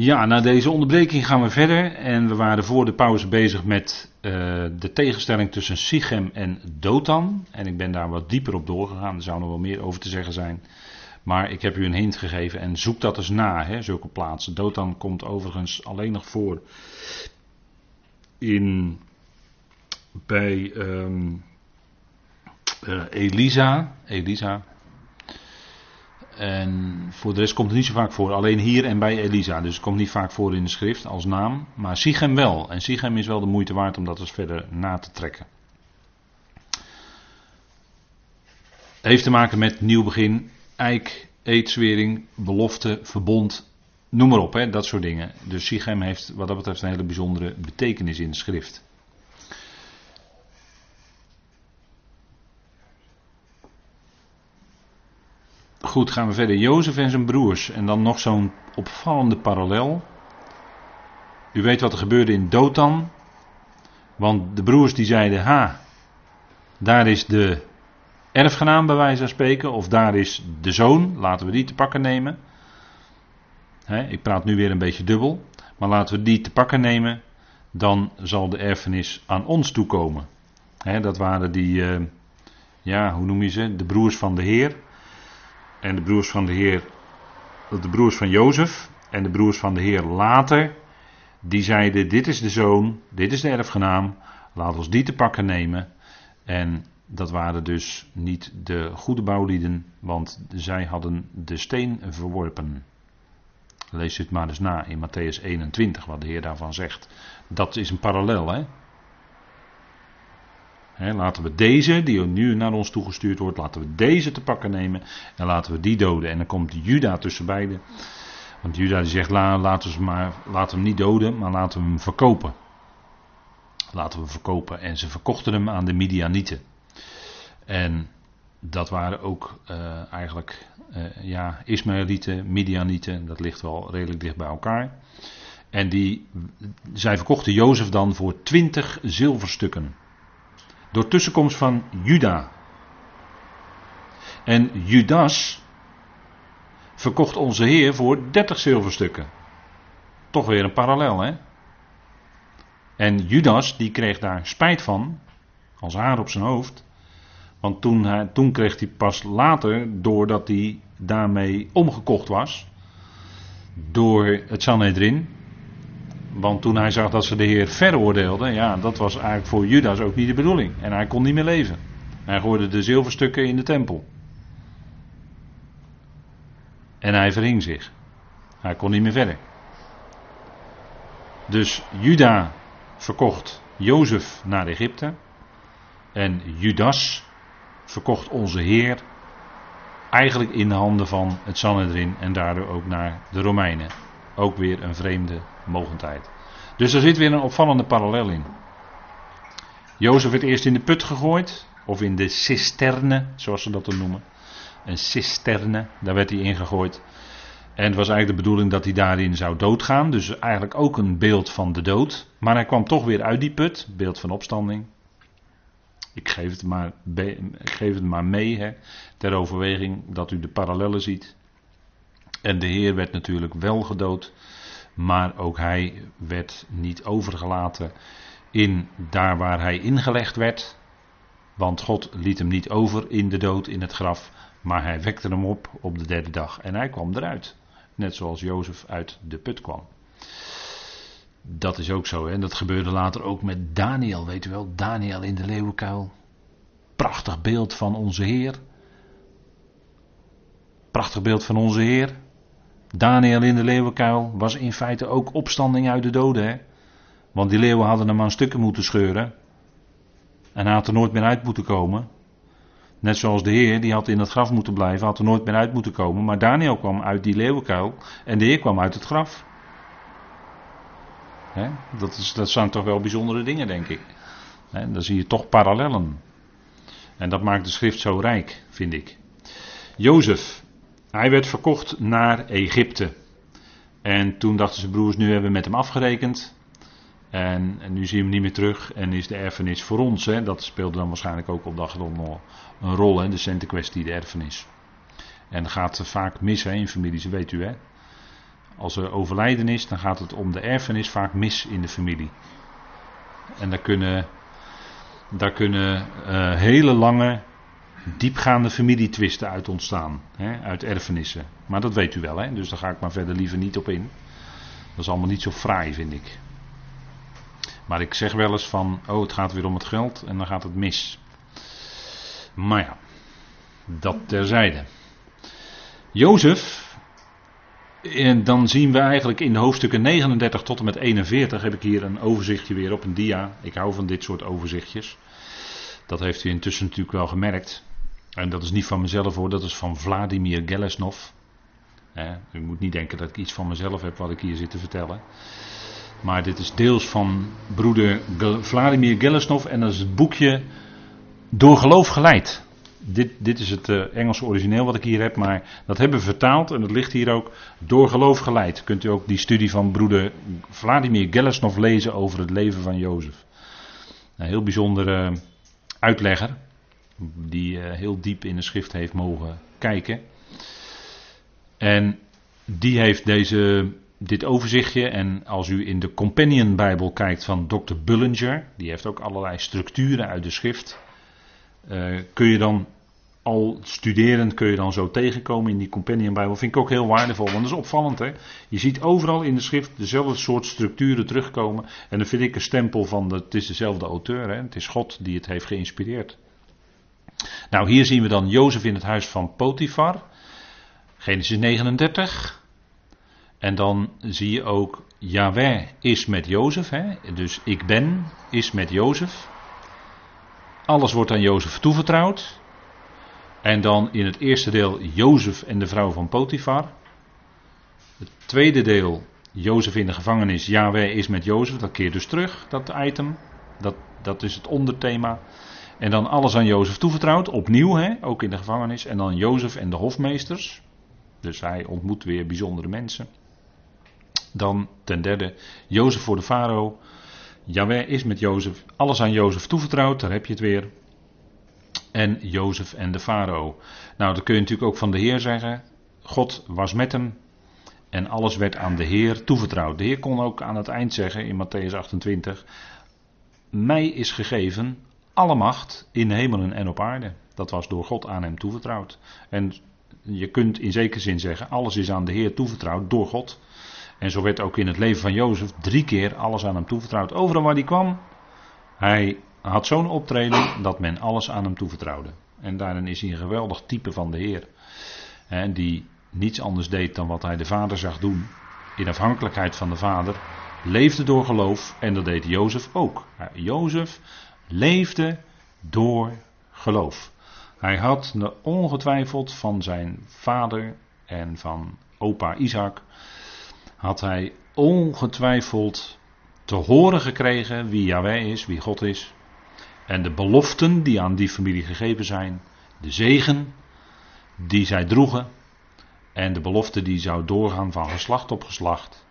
Ja, na deze onderbreking gaan we verder. En we waren voor de pauze bezig met uh, de tegenstelling tussen Sichem en Dothan. En ik ben daar wat dieper op doorgegaan. Er zou nog wel meer over te zeggen zijn. Maar ik heb u een hint gegeven en zoek dat eens na, hè, zulke plaatsen. Dothan komt overigens alleen nog voor in, bij um, uh, Elisa. Elisa. En voor de rest komt het niet zo vaak voor. Alleen hier en bij Elisa. Dus het komt niet vaak voor in de schrift als naam. Maar Sichem wel. En Sichem is wel de moeite waard om dat eens verder na te trekken. Heeft te maken met nieuw begin, eik, eetzwering, belofte, verbond, noem maar op, hè, dat soort dingen. Dus Sichem heeft wat dat betreft een hele bijzondere betekenis in de schrift. Goed, gaan we verder. Jozef en zijn broers. En dan nog zo'n opvallende parallel. U weet wat er gebeurde in Dothan. Want de broers die zeiden: Ha, daar is de erfgenaam bij wijze van spreken. Of daar is de zoon. Laten we die te pakken nemen. ik praat nu weer een beetje dubbel. Maar laten we die te pakken nemen. Dan zal de erfenis aan ons toekomen. dat waren die, uh, ja, hoe noem je ze? De broers van de Heer en de broers van de Heer, de broers van Jozef en de broers van de Heer later, die zeiden: Dit is de zoon, dit is de erfgenaam, laat ons die te pakken nemen. En dat waren dus niet de goede bouwlieden, want zij hadden de steen verworpen. Lees het maar eens na in Matthäus 21, wat de Heer daarvan zegt. Dat is een parallel, hè? Laten we deze, die nu naar ons toegestuurd wordt, laten we deze te pakken nemen en laten we die doden. En dan komt Juda tussen beiden. Want Juda zegt, la, laten, we maar, laten we hem niet doden, maar laten we hem verkopen. Laten we hem verkopen. En ze verkochten hem aan de Midianieten. En dat waren ook uh, eigenlijk uh, ja, Ismaëlieten, Midianieten, dat ligt wel redelijk dicht bij elkaar. En die, zij verkochten Jozef dan voor twintig zilverstukken. Door tussenkomst van Juda. En Judas verkocht onze Heer voor 30 zilverstukken. Toch weer een parallel, hè? En Judas, die kreeg daar spijt van, als haar op zijn hoofd. Want toen, hij, toen kreeg hij pas later, doordat hij daarmee omgekocht was, door het Sanhedrin, want toen hij zag dat ze de Heer veroordeelden, ja, dat was eigenlijk voor Judas ook niet de bedoeling. En hij kon niet meer leven. Hij gooide de zilverstukken in de tempel. En hij verhing zich. Hij kon niet meer verder. Dus Juda verkocht Jozef naar Egypte. En Judas verkocht onze Heer eigenlijk in de handen van het Sanhedrin en daardoor ook naar de Romeinen. Ook weer een vreemde mogendheid. Dus er zit weer een opvallende parallel in. Jozef werd eerst in de put gegooid, of in de cisterne, zoals ze dat dan noemen. Een cisterne, daar werd hij ingegooid. En het was eigenlijk de bedoeling dat hij daarin zou doodgaan. Dus eigenlijk ook een beeld van de dood. Maar hij kwam toch weer uit die put, beeld van opstanding. Ik geef het maar, ik geef het maar mee hè, ter overweging dat u de parallellen ziet. En de Heer werd natuurlijk wel gedood, maar ook hij werd niet overgelaten in daar waar hij ingelegd werd. Want God liet hem niet over in de dood, in het graf, maar hij wekte hem op op de derde dag. En hij kwam eruit, net zoals Jozef uit de put kwam. Dat is ook zo, hè? dat gebeurde later ook met Daniel, weet u wel, Daniel in de leeuwenkuil. Prachtig beeld van onze Heer. Prachtig beeld van onze Heer. Daniel in de leeuwenkuil was in feite ook opstanding uit de doden. Hè? Want die leeuwen hadden hem aan stukken moeten scheuren. En hij had er nooit meer uit moeten komen. Net zoals de Heer, die had in het graf moeten blijven, had er nooit meer uit moeten komen. Maar Daniel kwam uit die leeuwenkuil en de Heer kwam uit het graf. Dat, is, dat zijn toch wel bijzondere dingen, denk ik. dan zie je toch parallellen. En dat maakt de schrift zo rijk, vind ik. Jozef, hij werd verkocht naar Egypte. En toen dachten zijn broers, nu hebben we met hem afgerekend. En, nu zien we hem niet meer terug en is de erfenis voor ons. Hè? Dat speelde dan waarschijnlijk ook op dag nog een rol, hè? de centenkwestie, de erfenis. En dat gaat vaak mis in families, weet u hè. als er overlijden is, dan gaat het om de erfenis vaak mis in de familie. En daar kunnen, daar kunnen uh, hele lange, diepgaande familietwisten uit ontstaan. Hè, uit erfenissen. Maar dat weet u wel, hè? dus daar ga ik maar verder liever niet op in. Dat is allemaal niet zo fraai, vind ik. Maar ik zeg wel eens van, oh het gaat weer om het geld en dan gaat het mis. Maar ja, dat terzijde. Jozef, en dan zien we eigenlijk in hoofdstukken 39 tot en met 41, heb ik hier een overzichtje weer op een dia. Ik hou van dit soort overzichtjes. Dat heeft u intussen natuurlijk wel gemerkt. En dat is niet van mezelf hoor, dat is van Vladimir Gelesnov. u moet niet denken dat ik iets van mezelf heb wat ik hier zit te vertellen. Maar dit is deels van broeder Vladimir Gelesnov en dat is het boekje Door geloof geleid. Dit, dit is het uh, Engelse origineel wat ik hier heb, maar dat hebben we vertaald en dat ligt hier ook door geloof geleid. Kunt u ook die studie van broeder Vladimir Gelesnov lezen over het leven van Jozef. Een heel bijzondere uitlegger, die uh, heel diep in de schrift heeft mogen kijken. En die heeft deze dit overzichtje. En als u in de Companion Bijbel kijkt van Dr. Bullinger, die heeft ook allerlei structuren uit de schrift. Uh, kun je dan al studerend kun je dan zo tegenkomen in die Companion Bijbel. Vind ik ook heel waardevol, want dat is opvallend. Hè? Je ziet overal in de schrift dezelfde soort structuren terugkomen. En dan vind ik een stempel van, het is dezelfde auteur. Hè? Het is God die het heeft geïnspireerd. Nou, hier zien we dan Jozef in het huis van Potifar. Genesis 39. En dan zie je ook, Yahweh is met Jozef. Hè? Dus ik ben is met Jozef. Alles wordt aan Jozef toevertrouwd. En dan in het eerste deel Jozef en de vrouw van Potifar. Het tweede deel, Jozef in de gevangenis, Yahweh is met Jozef. Dat keert dus terug, dat item. Dat, dat is het onderthema. En dan alles aan Jozef toevertrouwd, opnieuw, hè, ook in de gevangenis. En dan Jozef en de hofmeesters. Dus hij ontmoet weer bijzondere mensen. Dan ten derde, Jozef voor de farao. Jaweh is met Jozef, alles aan Jozef toevertrouwd, daar heb je het weer. En Jozef en de farao. Nou, dat kun je natuurlijk ook van de Heer zeggen. God was met hem en alles werd aan de Heer toevertrouwd. De Heer kon ook aan het eind zeggen in Matthäus 28: Mij is gegeven alle macht in hemelen en op aarde. Dat was door God aan hem toevertrouwd. En je kunt in zekere zin zeggen: alles is aan de Heer toevertrouwd door God. En zo werd ook in het leven van Jozef drie keer alles aan hem toevertrouwd. Overal waar hij kwam, hij had zo'n optreden dat men alles aan hem toevertrouwde. En daarin is hij een geweldig type van de Heer. Die niets anders deed dan wat hij de Vader zag doen. In afhankelijkheid van de Vader. Leefde door geloof. En dat deed Jozef ook. Jozef leefde door geloof. Hij had ongetwijfeld van zijn vader en van opa Isaac had hij ongetwijfeld te horen gekregen wie Yahweh is, wie God is. En de beloften die aan die familie gegeven zijn. De zegen die zij droegen. En de belofte die zou doorgaan van geslacht op geslacht.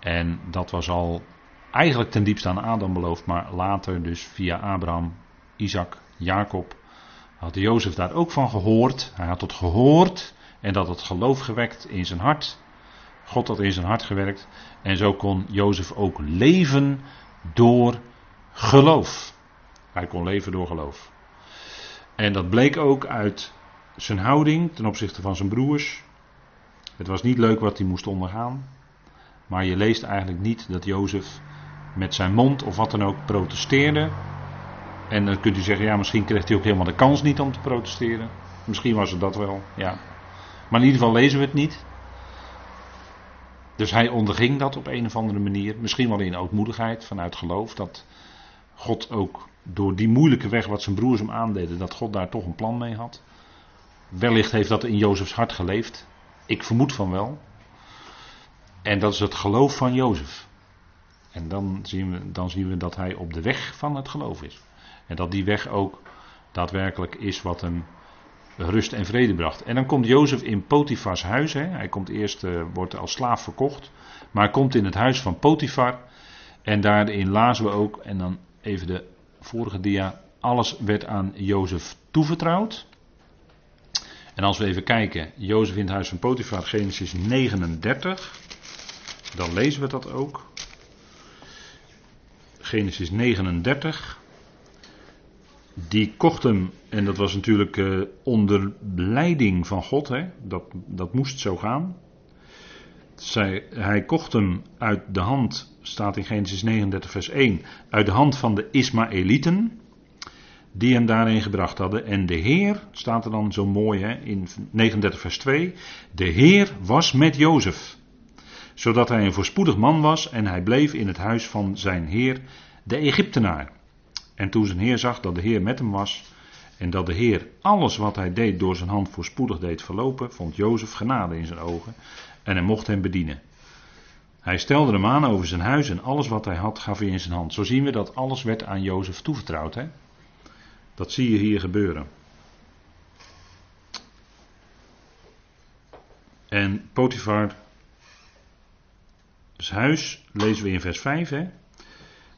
En dat was al eigenlijk ten diepste aan Adam beloofd, maar later dus via Abraham, Isaac, Jacob. Had Jozef daar ook van gehoord. Hij had het gehoord en dat het geloof gewekt in zijn hart. God had in zijn hart gewerkt. En zo kon Jozef ook leven door geloof. Hij kon leven door geloof. En dat bleek ook uit zijn houding ten opzichte van zijn broers. Het was niet leuk wat hij moest ondergaan. Maar je leest eigenlijk niet dat Jozef met zijn mond of wat dan ook protesteerde. En dan kunt u zeggen, ja, misschien kreeg hij ook helemaal de kans niet om te protesteren. Misschien was het dat wel, ja. Maar in ieder geval lezen we het niet. Dus hij onderging dat op een of andere manier. Misschien wel in ootmoedigheid vanuit geloof. Dat God ook door die moeilijke weg wat zijn broers hem aandeden. Dat God daar toch een plan mee had. Wellicht heeft dat in Jozefs hart geleefd. Ik vermoed van wel. En dat is het geloof van Jozef. En dan zien, we, dan zien we dat hij op de weg van het geloof is. En dat die weg ook daadwerkelijk is wat hem rust en vrede bracht. En dan komt Jozef in Potifars huis. Hè. Hij komt eerst, uh, wordt als slaaf verkocht. Maar komt in het huis van Potifar. En daarin lazen we ook, en dan even de vorige dia. Alles werd aan Jozef toevertrouwd. En als we even kijken, Jozef in het huis van Potifar, Genesis 39, dan lezen we dat ook. Genesis 39. Die kocht hem, en dat was natuurlijk uh, onder leiding van God, hè? Dat, dat moest zo gaan. Zij, hij kocht hem uit de hand, staat in Genesis 39, vers 1, uit de hand van de Ismaëlieten, die hem daarin gebracht hadden. En de Heer, staat er dan zo mooi hè, in 39, vers 2, de Heer was met Jozef, zodat hij een voorspoedig man was en hij bleef in het huis van zijn Heer, de Egyptenaar. En toen zijn Heer zag dat de Heer met hem was, en dat de Heer alles wat hij deed door zijn hand voorspoedig deed verlopen, vond Jozef genade in zijn ogen en hij mocht hem bedienen. Hij stelde hem aan over zijn huis en alles wat hij had gaf hij in zijn hand. Zo zien we dat alles werd aan Jozef toevertrouwd. Hè? Dat zie je hier gebeuren. En Potifar, huis, lezen we in vers 5. Hè?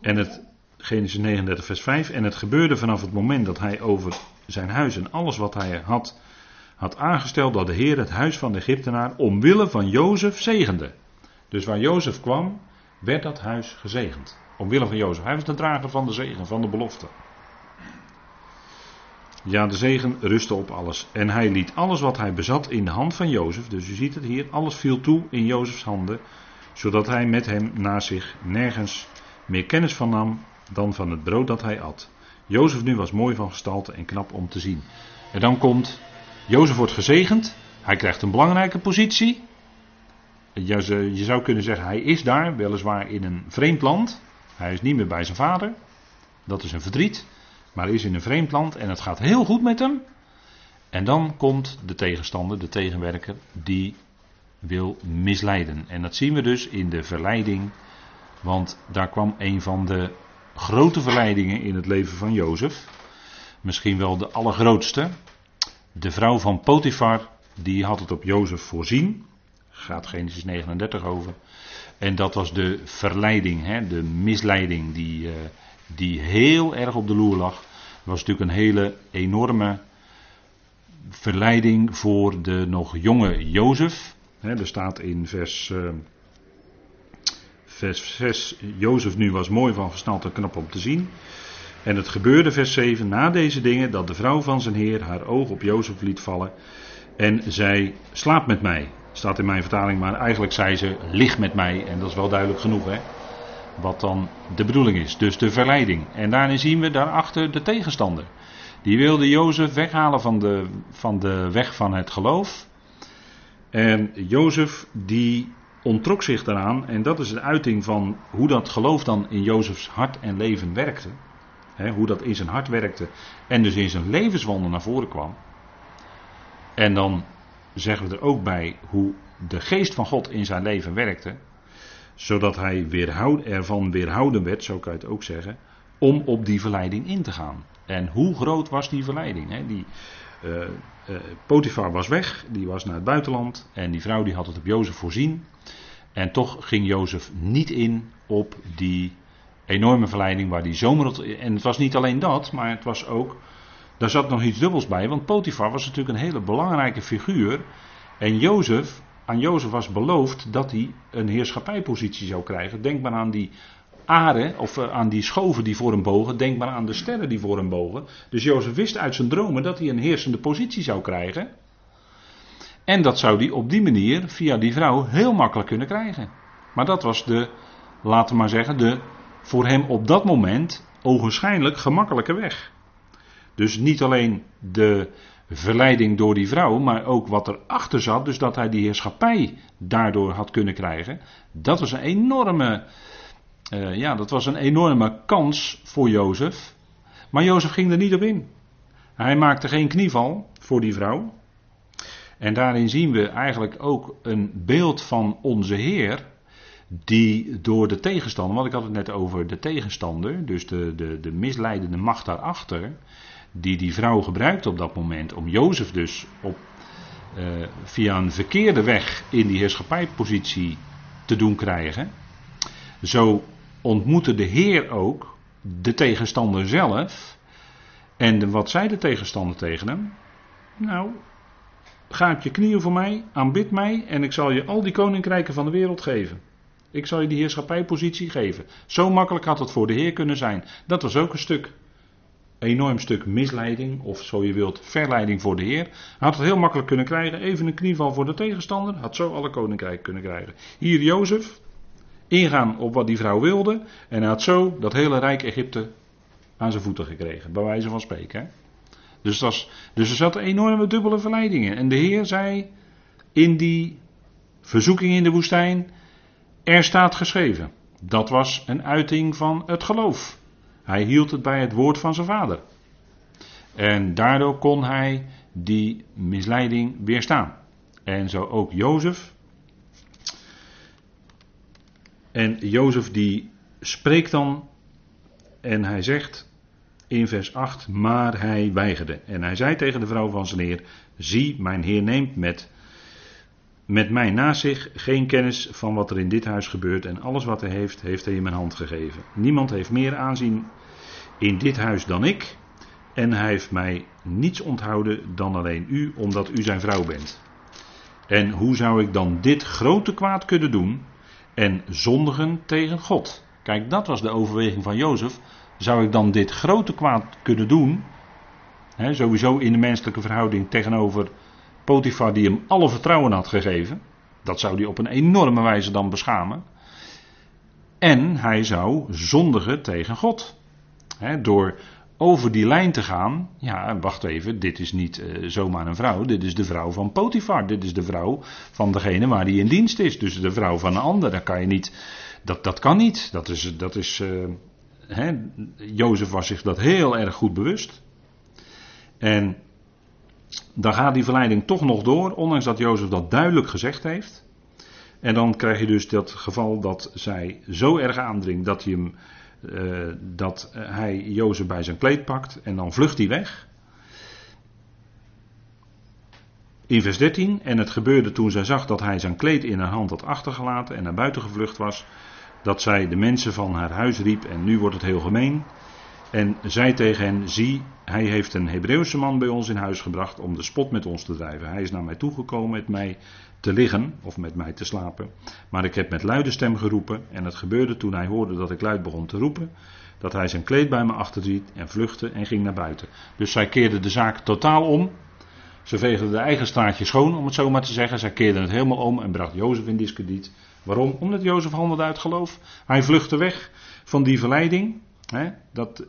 En het, Genesis 39, vers 5. En het gebeurde vanaf het moment dat hij over zijn huis en alles wat hij had had aangesteld dat de Heer het huis van de Egyptenaar omwille van Jozef zegende. Dus waar Jozef kwam, werd dat huis gezegend. Omwille van Jozef. Hij was de drager van de zegen, van de belofte. Ja, de zegen rustte op alles. En hij liet alles wat hij bezat in de hand van Jozef. Dus u ziet het hier, alles viel toe in Jozefs handen. Zodat hij met hem na zich nergens meer kennis van nam dan van het brood dat hij at. Jozef nu was mooi van gestalte en knap om te zien. En dan komt Jozef wordt gezegend. Hij krijgt een belangrijke positie. Je zou kunnen zeggen, hij is daar, weliswaar in een vreemd land. Hij is niet meer bij zijn vader. Dat is een verdriet. Maar hij is in een vreemd land en het gaat heel goed met hem. En dan komt de tegenstander, de tegenwerker, die wil misleiden. En dat zien we dus in de verleiding. Want daar kwam een van de grote verleidingen in het leven van Jozef. Misschien wel de allergrootste. De vrouw van Potifar, die had het op Jozef voorzien. Gaat Genesis 39 over. En dat was de verleiding, hè, de misleiding die, uh, die heel erg op de loer lag. Was natuurlijk een hele enorme verleiding voor de nog jonge Jozef. Er staat in vers, uh, vers 6, Jozef nu was mooi van gestalte knap om te zien. En het gebeurde, vers 7, na deze dingen, dat de vrouw van zijn heer haar oog op Jozef liet vallen. En zei: Slaap met mij. Staat in mijn vertaling, maar eigenlijk zei ze: Lig met mij. En dat is wel duidelijk genoeg, hè? Wat dan de bedoeling is. Dus de verleiding. En daarin zien we daarachter de tegenstander. Die wilde Jozef weghalen van de, van de weg van het geloof. En Jozef die ontrok zich daaraan. En dat is de uiting van hoe dat geloof dan in Jozefs hart en leven werkte hoe dat in zijn hart werkte. En dus in zijn levenswandel naar voren kwam. En dan zeggen we er ook bij hoe de geest van God in zijn leven werkte. Zodat hij weerhoud, ervan weerhouden werd, zo kan je het ook zeggen. Om op die verleiding in te gaan. En hoe groot was die verleiding? Die, uh, Potifar was weg, die was naar het buitenland. En die vrouw die had het op Jozef voorzien. En toch ging Jozef niet in op die enorme verleiding waar die zomer. En het was niet alleen dat, maar het was ook. Daar zat nog iets dubbels bij, want Potifar was natuurlijk een hele belangrijke figuur. En Jozef, aan Jozef was beloofd dat hij een heerschappijpositie zou krijgen. Denk maar aan die aren, of eh, aan die schoven die voor hem bogen. Denk maar aan de sterren die voor hem bogen. Dus Jozef wist uit zijn dromen dat hij een heersende positie zou krijgen. En dat zou hij op die manier, via die vrouw, heel makkelijk kunnen krijgen. Maar dat was de, laten we maar zeggen, de voor hem op dat moment ogenschijnlijk gemakkelijke weg. Dus niet alleen de verleiding door die vrouw, maar ook wat erachter zat, dus dat hij die heerschappij daardoor had kunnen krijgen. Dat was een enorme, uh, ja, dat was een enorme kans voor Jozef. Maar Jozef ging er niet op in. Hij maakte geen knieval voor die vrouw. En daarin zien we eigenlijk ook een beeld van onze Heer die door de tegenstander, want ik had het net over de tegenstander, dus de, de, de misleidende macht daarachter, die die vrouw gebruikt op dat moment om Jozef dus op, uh, via een verkeerde weg in die heerschappijpositie te doen krijgen. Zo ontmoette de Heer ook de tegenstander zelf. En wat zei de tegenstander tegen hem? Nou, ga op je knieën voor mij, aanbid mij en ik zal je al die koninkrijken van de wereld geven. Ik zal je die heerschappijpositie geven. Zo makkelijk had het voor de Heer kunnen zijn. Dat was ook een stuk, enorm stuk misleiding, of zo je wilt, verleiding voor de Heer. Hij had het heel makkelijk kunnen krijgen, even een knieval voor de tegenstander, had zo alle koninkrijken kunnen krijgen. Hier Jozef, ingaan op wat die vrouw wilde, en hij had zo dat hele rijk Egypte aan zijn voeten gekregen, bij wijze van spreken. Hè? Dus, was, dus er zat enorme dubbele verleidingen. En de Heer zei in die verzoeking in de woestijn, er staat geschreven. Dat was een uiting van het geloof. Hij hield het bij het woord van zijn vader. En daardoor kon hij die misleiding weerstaan. En zo ook Jozef. En Jozef die spreekt dan en hij zegt in vers 8, maar hij weigerde. En hij zei tegen de vrouw van zijn heer, zie, mijn heer neemt met met mij naast zich geen kennis van wat er in dit huis gebeurt en alles wat hij heeft, heeft hij in mijn hand gegeven. Niemand heeft meer aanzien in dit huis dan ik en hij heeft mij niets onthouden dan alleen u, omdat u zijn vrouw bent. En hoe zou ik dan dit grote kwaad kunnen doen en zondigen tegen God? Kijk, dat was de overweging van Jozef. Zou ik dan dit grote kwaad kunnen doen? sowieso in de menselijke verhouding tegenover Potifar die hem alle vertrouwen had gegeven. Dat zou hij op een enorme wijze dan beschamen. En hij zou zondigen tegen God. door over die lijn te gaan. Ja, wacht even, dit is niet uh, zomaar een vrouw. Dit is de vrouw van Potifar. Dit is de vrouw van degene waar hij in dienst is. Dus de vrouw van een ander. Dat kan je niet. Dat, dat kan niet. Dat is. Dat is uh, Jozef was zich dat heel erg goed bewust. En dan gaat die verleiding toch nog door, ondanks dat Jozef dat duidelijk gezegd heeft. En dan krijg je dus dat geval dat zij zo erg aandringt dat hij, hem, uh, dat hij Jozef bij zijn kleed pakt en dan vlucht hij weg. In vers 13, en het gebeurde toen zij zag dat hij zijn kleed in haar hand had achtergelaten en naar buiten gevlucht was, dat zij de mensen van haar huis riep, en nu wordt het heel gemeen, en zei tegen hen: Zie, hij heeft een Hebreeuwse man bij ons in huis gebracht om de spot met ons te drijven. Hij is naar mij toegekomen met mij te liggen of met mij te slapen. Maar ik heb met luide stem geroepen. En het gebeurde toen hij hoorde dat ik luid begon te roepen. Dat hij zijn kleed bij me achterziet en vluchtte en ging naar buiten. Dus zij keerde de zaak totaal om. Ze veegde de eigen straatje schoon, om het zo maar te zeggen. Zij keerde het helemaal om en bracht Jozef in discrediet. Waarom? Omdat Jozef handelde uit geloof. Hij vluchtte weg van die verleiding dat,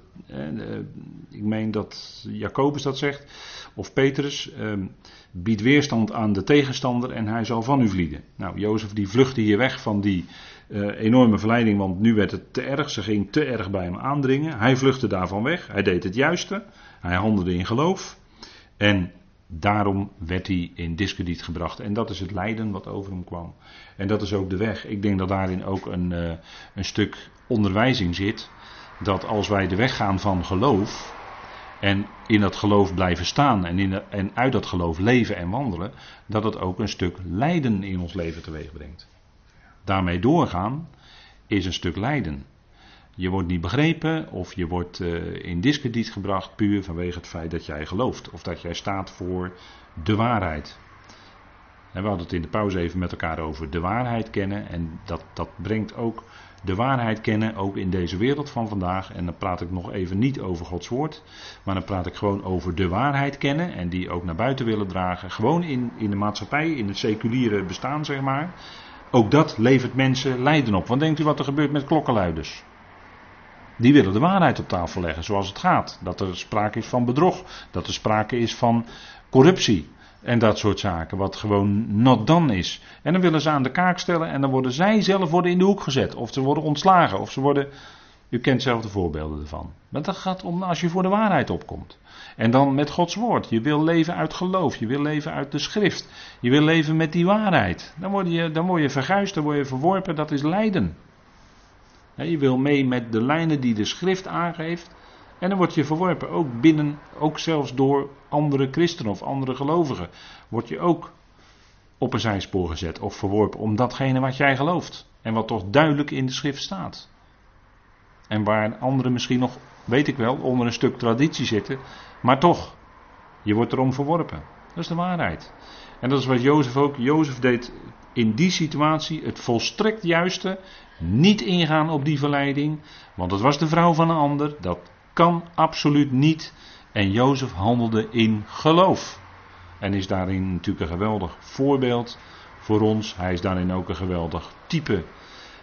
ik meen dat Jacobus dat zegt, of Petrus, ehm, biedt weerstand aan de tegenstander en hij zal van u vlieden. Nou, Jozef die vluchtte hier weg van die eh, enorme verleiding, want nu werd het te erg, ze ging te erg bij hem aandringen. Hij vluchtte daarvan weg, hij deed het juiste, hij handelde in geloof en daarom werd hij in discrediet gebracht. En dat is het lijden wat over hem kwam. En dat is ook de weg. Ik denk dat daarin ook een, uh, een stuk onderwijzing zit dat als wij de weg gaan van geloof en in dat geloof blijven staan en, in en uit dat geloof leven en wandelen, dat het ook een stuk lijden in ons leven teweeg brengt. Daarmee doorgaan is een stuk lijden. Je wordt niet begrepen of je wordt uh, in discrediet gebracht puur vanwege het feit dat jij gelooft of dat jij staat voor de waarheid. En we hadden het in de pauze even met elkaar over de waarheid kennen en dat, dat brengt ook de waarheid kennen, ook in deze wereld van vandaag. En dan praat ik nog even niet over Gods woord, maar dan praat ik gewoon over de waarheid kennen en die ook naar buiten willen dragen. Gewoon in, in de maatschappij, in het seculiere bestaan, zeg maar. Ook dat levert mensen lijden op. Wat denkt u wat er gebeurt met klokkenluiders? Die willen de waarheid op tafel leggen zoals het gaat. Dat er sprake is van bedrog, dat er sprake is van corruptie. En dat soort zaken, wat gewoon not done is. En dan willen ze aan de kaak stellen en dan worden zij zelf worden in de hoek gezet. Of ze worden ontslagen, of ze worden. U kent zelf de voorbeelden ervan. Maar dat gaat om als je voor de waarheid opkomt. En dan met Gods woord. Je wil leven uit geloof. Je wil leven uit de schrift. Je wil leven met die waarheid. Dan word je, dan word je verguisd, dan word je verworpen. Dat is lijden. Je wil mee met de lijnen die de schrift aangeeft. En dan word je verworpen, ook binnen, ook zelfs door andere christenen of andere gelovigen. Word je ook op een zijspoor gezet of verworpen om datgene wat jij gelooft. En wat toch duidelijk in de schrift staat. En waar anderen misschien nog, weet ik wel, onder een stuk traditie zitten. Maar toch, je wordt erom verworpen. Dat is de waarheid. En dat is wat Jozef ook. Jozef deed in die situatie het volstrekt juiste. Niet ingaan op die verleiding. Want het was de vrouw van een ander. Dat kan absoluut niet. En Jozef handelde in geloof. En is daarin natuurlijk een geweldig voorbeeld voor ons. Hij is daarin ook een geweldig type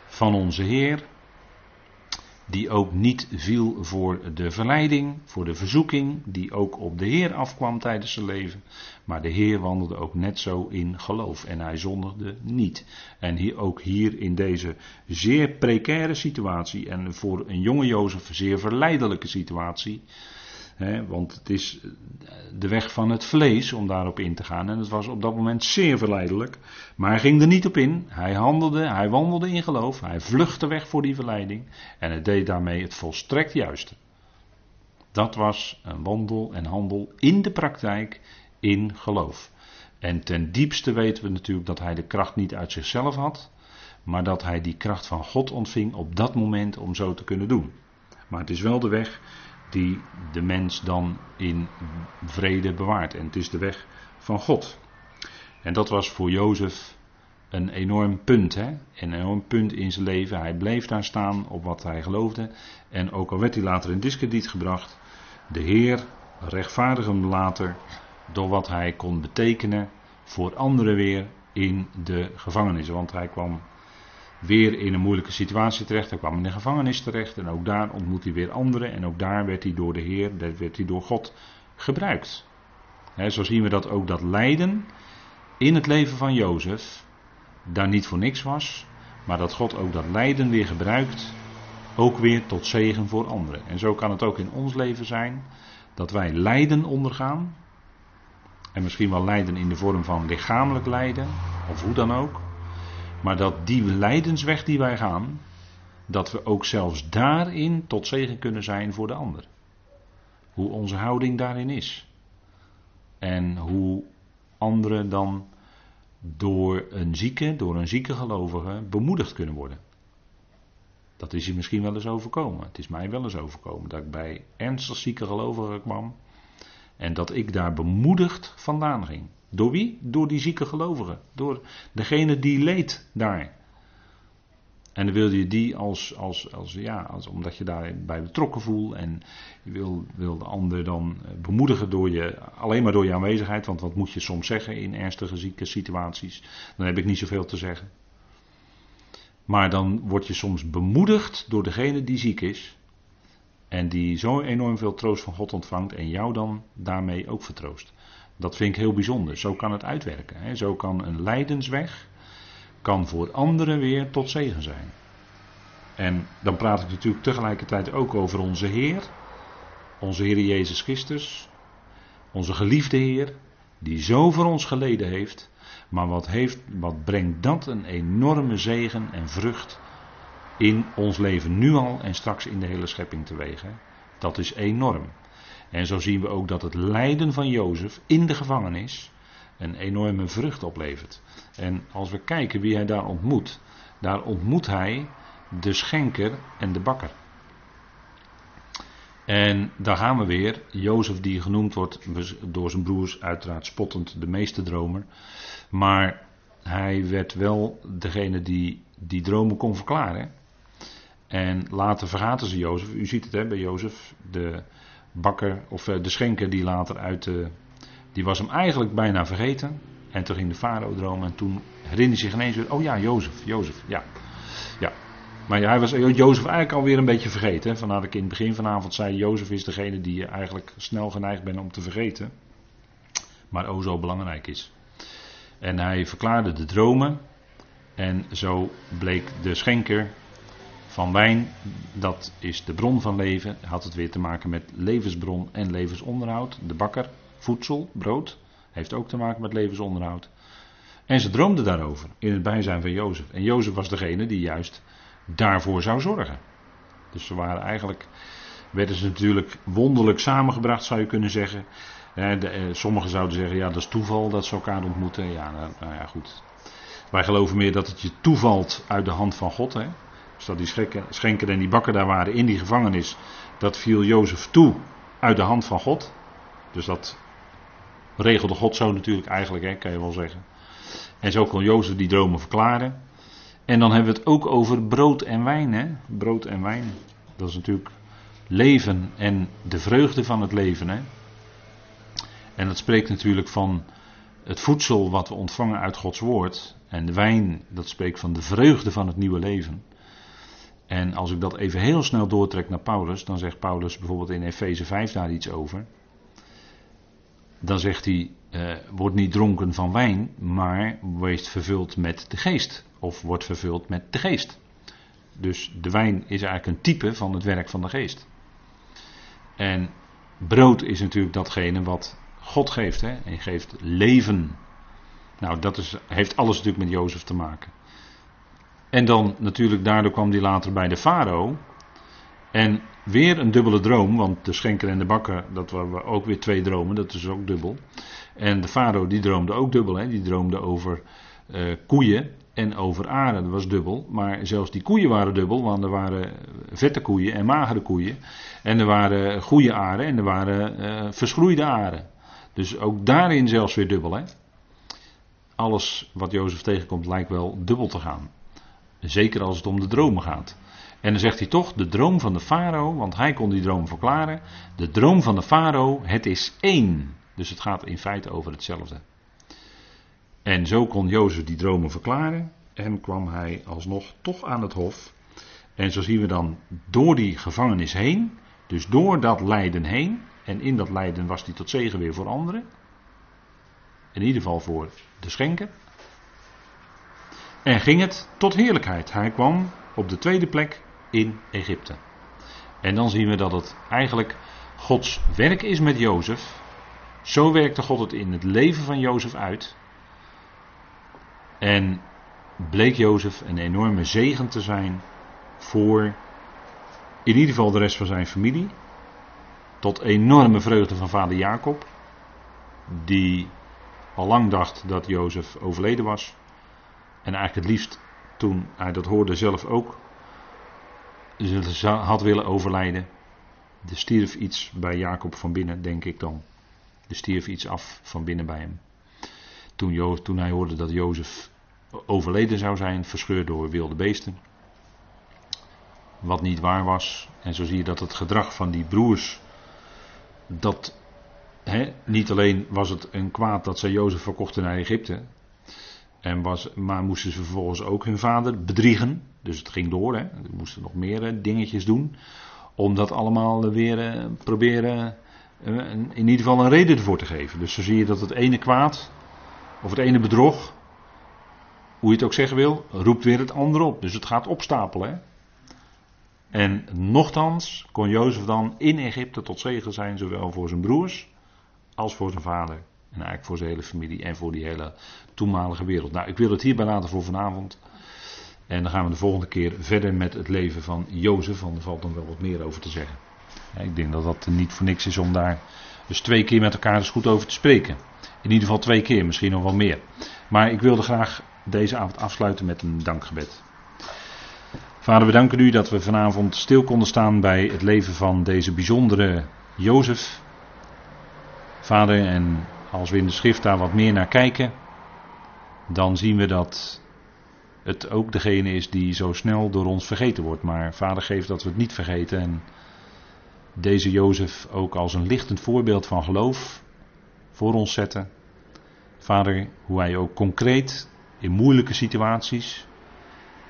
van onze Heer. Die ook niet viel voor de verleiding, voor de verzoeking, die ook op de Heer afkwam tijdens zijn leven. Maar de Heer wandelde ook net zo in geloof en hij zondigde niet. En hier, ook hier in deze zeer precaire situatie en voor een jonge Jozef zeer verleidelijke situatie, want het is de weg van het vlees om daarop in te gaan. En het was op dat moment zeer verleidelijk. Maar hij ging er niet op in. Hij handelde, hij wandelde in geloof. Hij vluchtte weg voor die verleiding. En hij deed daarmee het volstrekt juiste. Dat was een wandel en handel in de praktijk in geloof. En ten diepste weten we natuurlijk dat hij de kracht niet uit zichzelf had. Maar dat hij die kracht van God ontving op dat moment om zo te kunnen doen. Maar het is wel de weg die de mens dan in vrede bewaart. En het is de weg van God. En dat was voor Jozef een enorm punt, hè? een enorm punt in zijn leven. Hij bleef daar staan op wat hij geloofde. En ook al werd hij later in discrediet gebracht, de Heer rechtvaardigde hem later door wat hij kon betekenen voor anderen weer in de gevangenis. Want hij kwam weer in een moeilijke situatie terecht. Hij kwam in de gevangenis terecht en ook daar ontmoet hij weer anderen. En ook daar werd hij door de Heer, werd hij door God gebruikt. zo zien we dat ook dat lijden in het leven van Jozef daar niet voor niks was. Maar dat God ook dat lijden weer gebruikt. Ook weer tot zegen voor anderen. En zo kan het ook in ons leven zijn. Dat wij lijden ondergaan. En misschien wel lijden in de vorm van lichamelijk lijden. Of hoe dan ook. Maar dat die lijdensweg die wij gaan, dat we ook zelfs daarin tot zegen kunnen zijn voor de ander. Hoe onze houding daarin is. En hoe anderen dan door een zieke, door een zieke gelovige bemoedigd kunnen worden. Dat is je misschien wel eens overkomen. Het is mij wel eens overkomen dat ik bij ernstig zieke gelovigen kwam en dat ik daar bemoedigd vandaan ging. Door wie? Door die zieke gelovigen. Door degene die leed daar. En dan wil je die als, als, als ja, als, omdat je daarbij betrokken voelt en je wil, wil de ander dan eh, bemoedigen door je, alleen maar door je aanwezigheid, want wat moet je soms zeggen in ernstige zieke situaties? Dan heb ik niet zoveel te zeggen. Maar dan word je soms bemoedigd door degene die ziek is en die zo enorm veel troost van God ontvangt en jou dan daarmee ook vertroost. Dat vind ik heel bijzonder. Zo kan het uitwerken. Hè. Zo kan een lijdensweg kan voor anderen weer tot zegen zijn. En dan praat ik natuurlijk tegelijkertijd ook over onze Heer. Onze Heer Jezus Christus. Onze geliefde Heer. Die zo voor ons geleden heeft. Maar wat, heeft, wat brengt dat een enorme zegen en vrucht in ons leven nu al en straks in de hele schepping teweeg. Hè? Dat is enorm. En zo zien we ook dat het lijden van Jozef in de gevangenis een enorme vrucht oplevert. En als we kijken wie hij daar ontmoet, daar ontmoet hij de schenker en de bakker. En daar gaan we weer. Jozef die genoemd wordt door zijn broers uiteraard spottend de meeste dromer. Maar hij werd wel degene die die dromen kon verklaren. En later vergaten ze Jozef. U ziet het hè, bij Jozef. De, bakker, of eh, de schenker die later uit de. Die was hem eigenlijk bijna vergeten. En toen ging de farao dromen en toen herinnerde hij zich ineens weer. Oh ja, Jozef, Jozef, ja. ja. Maar hij was Jozef eigenlijk alweer een beetje vergeten. Vandaar dat ik in het begin vanavond zei: Jozef is degene die je eigenlijk snel geneigd bent om te vergeten. Maar o zo belangrijk is. En hij verklaarde de dromen. En zo bleek de schenker van wijn, dat is de bron van leven, had het weer te maken met levensbron en levensonderhoud. De bakker, voedsel, brood, heeft ook te maken met levensonderhoud. En ze droomden daarover in het bijzijn van Jozef. En Jozef was degene die juist daarvoor zou zorgen. Dus ze waren eigenlijk, werden ze natuurlijk wonderlijk samengebracht, zou je kunnen zeggen. Eh, sommigen zouden zeggen, ja, dat is toeval dat ze elkaar ontmoeten. Ja, nou, nou ja, goed. Wij geloven meer dat het je toevalt uit de hand van God. Hè? Dus dat die schenker en die bakker daar waren in die gevangenis. Dat viel Jozef toe uit de hand van God. Dus dat regelde God zo natuurlijk eigenlijk, hè, kan je wel zeggen. En zo kon Jozef die dromen verklaren. En dan hebben we het ook over brood en wijn. Hè? Brood en wijn. Dat is natuurlijk leven en de vreugde van het leven. Hè? En dat spreekt natuurlijk van het voedsel wat we ontvangen uit Gods woord. En de wijn, dat spreekt van de vreugde van het nieuwe leven. En als ik dat even heel snel doortrek naar Paulus, dan zegt Paulus bijvoorbeeld in Efeze 5 daar iets over. Dan zegt hij, uh, word niet dronken van wijn, maar wees vervuld met de geest. Of wordt vervuld met de geest. Dus de wijn is eigenlijk een type van het werk van de geest. En brood is natuurlijk datgene wat God geeft. Hè? En geeft leven. Nou, dat is, heeft alles natuurlijk met Jozef te maken. En dan natuurlijk, daardoor kwam hij later bij de farao. En weer een dubbele droom, want de schenker en de bakker, dat waren ook weer twee dromen, dat is ook dubbel. En de farao die droomde ook dubbel, hè? die droomde over uh, koeien en over aren, dat was dubbel. Maar zelfs die koeien waren dubbel, want er waren vette koeien en magere koeien. En er waren goede aren en er waren uh, verschroeide aren. Dus ook daarin zelfs weer dubbel. Hè? Alles wat Jozef tegenkomt lijkt wel dubbel te gaan. Zeker als het om de dromen gaat. En dan zegt hij toch, de droom van de farao, want hij kon die droom verklaren. De droom van de farao, het is één. Dus het gaat in feite over hetzelfde. En zo kon Jozef die dromen verklaren. En kwam hij alsnog toch aan het hof. En zo zien we dan door die gevangenis heen. Dus door dat lijden heen. En in dat lijden was hij tot zegen weer voor anderen. In ieder geval voor de schenken. En ging het tot heerlijkheid. Hij kwam op de tweede plek in Egypte. En dan zien we dat het eigenlijk Gods werk is met Jozef. Zo werkte God het in het leven van Jozef uit. En bleek Jozef een enorme zegen te zijn voor in ieder geval de rest van zijn familie. Tot enorme vreugde van vader Jacob, die al lang dacht dat Jozef overleden was. En eigenlijk het liefst toen hij dat hoorde zelf ook had willen overlijden. Er stierf iets bij Jacob van binnen, denk ik dan. Er stierf iets af van binnen bij hem. Toen, toen hij hoorde dat Jozef overleden zou zijn, verscheurd door wilde beesten. Wat niet waar was. En zo zie je dat het gedrag van die broers. Dat niet alleen was het een kwaad dat zij Jozef verkochten naar Egypte. En was, maar moesten ze vervolgens ook hun vader bedriegen. Dus het ging door. Hè. Ze moesten nog meer eh, dingetjes doen. Om dat allemaal weer uh, proberen. In ieder geval een reden ervoor te geven. Dus zo zie je dat het ene kwaad. Of het ene bedrog. Hoe je het ook zeggen wil. Roept weer het andere op. Dus het gaat opstapelen. Hè. En nochtans kon Jozef dan in Egypte tot zegen zijn. Zowel voor zijn broers. Als voor zijn vader. En eigenlijk voor zijn hele familie en voor die hele toenmalige wereld. Nou, ik wil het hierbij laten voor vanavond. En dan gaan we de volgende keer verder met het leven van Jozef. Want er valt dan wel wat meer over te zeggen. ik denk dat dat niet voor niks is om daar dus twee keer met elkaar eens goed over te spreken. In ieder geval twee keer, misschien nog wel meer. Maar ik wilde graag deze avond afsluiten met een dankgebed. Vader, we danken u dat we vanavond stil konden staan bij het leven van deze bijzondere Jozef. Vader, en als we in de schrift daar wat meer naar kijken, dan zien we dat het ook degene is die zo snel door ons vergeten wordt. Maar vader geeft dat we het niet vergeten. En deze Jozef ook als een lichtend voorbeeld van geloof voor ons zetten. Vader, hoe hij ook concreet in moeilijke situaties,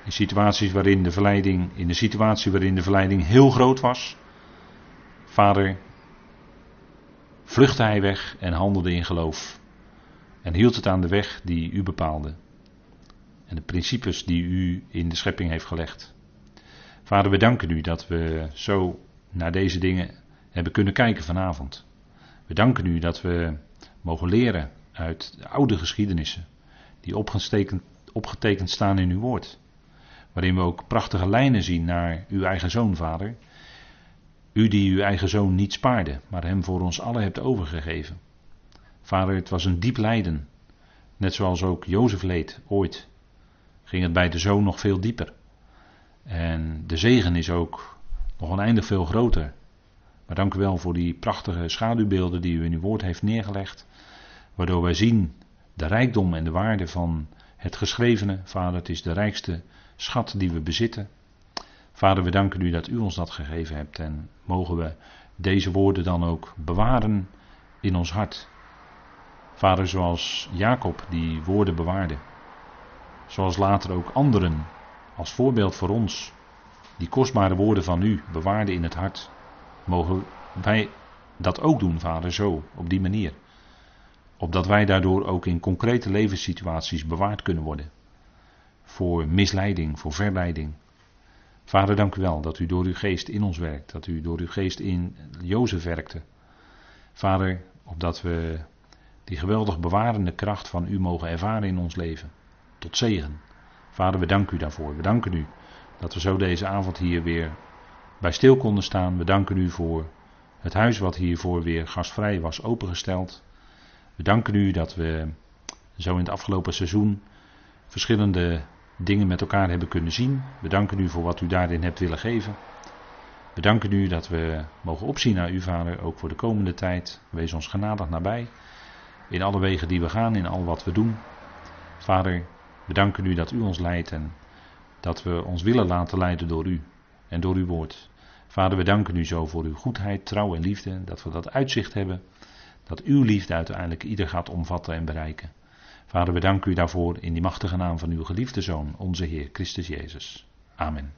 in situaties waarin de verleiding, in de situatie waarin de verleiding heel groot was, Vader, vluchtte hij weg en handelde in geloof. En hield het aan de weg die u bepaalde. En de principes die u in de schepping heeft gelegd. Vader, we danken u dat we zo naar deze dingen hebben kunnen kijken vanavond. We danken u dat we mogen leren uit de oude geschiedenissen. Die opgetekend, opgetekend staan in uw woord. Waarin we ook prachtige lijnen zien naar uw eigen zoon, Vader. U die uw eigen zoon niet spaarde, maar hem voor ons allen hebt overgegeven. Vader, het was een diep lijden. Net zoals ook Jozef leed ooit. Ging het bij de zoon nog veel dieper. En de zegen is ook nog oneindig veel groter. Maar dank u wel voor die prachtige schaduwbeelden die u in uw woord heeft neergelegd. Waardoor wij zien de rijkdom en de waarde van het geschrevene. Vader, het is de rijkste schat die we bezitten. Vader, we danken u dat u ons dat gegeven hebt en mogen we deze woorden dan ook bewaren in ons hart. Vader, zoals Jacob die woorden bewaarde. Zoals later ook anderen als voorbeeld voor ons die kostbare woorden van u bewaarden in het hart. Mogen wij dat ook doen, Vader, zo, op die manier. Opdat wij daardoor ook in concrete levenssituaties bewaard kunnen worden. Voor misleiding, voor verleiding. Vader, dank u wel dat u door uw geest in ons werkt. Dat u door uw geest in Jozef werkte. Vader, opdat we die geweldig bewarende kracht van u mogen ervaren in ons leven. Tot zegen. Vader, we danken u daarvoor. We danken u dat we zo deze avond hier weer bij stil konden staan. We danken u voor het huis wat hiervoor weer gastvrij was opengesteld. We danken u dat we zo in het afgelopen seizoen verschillende dingen met elkaar hebben kunnen zien. We danken u voor wat u daarin hebt willen geven. We danken u dat we mogen opzien naar u, Vader, ook voor de komende tijd. Wees ons genadig nabij. In alle wegen die we gaan, in al wat we doen. Vader, we danken u dat u ons leidt en dat we ons willen laten leiden door u en door uw woord. Vader, we danken u zo voor uw goedheid, trouw en liefde, dat we dat uitzicht hebben, dat uw liefde uiteindelijk ieder gaat omvatten en bereiken. Vader, we danken u daarvoor in die machtige naam van uw geliefde Zoon, onze Heer Christus Jezus. Amen.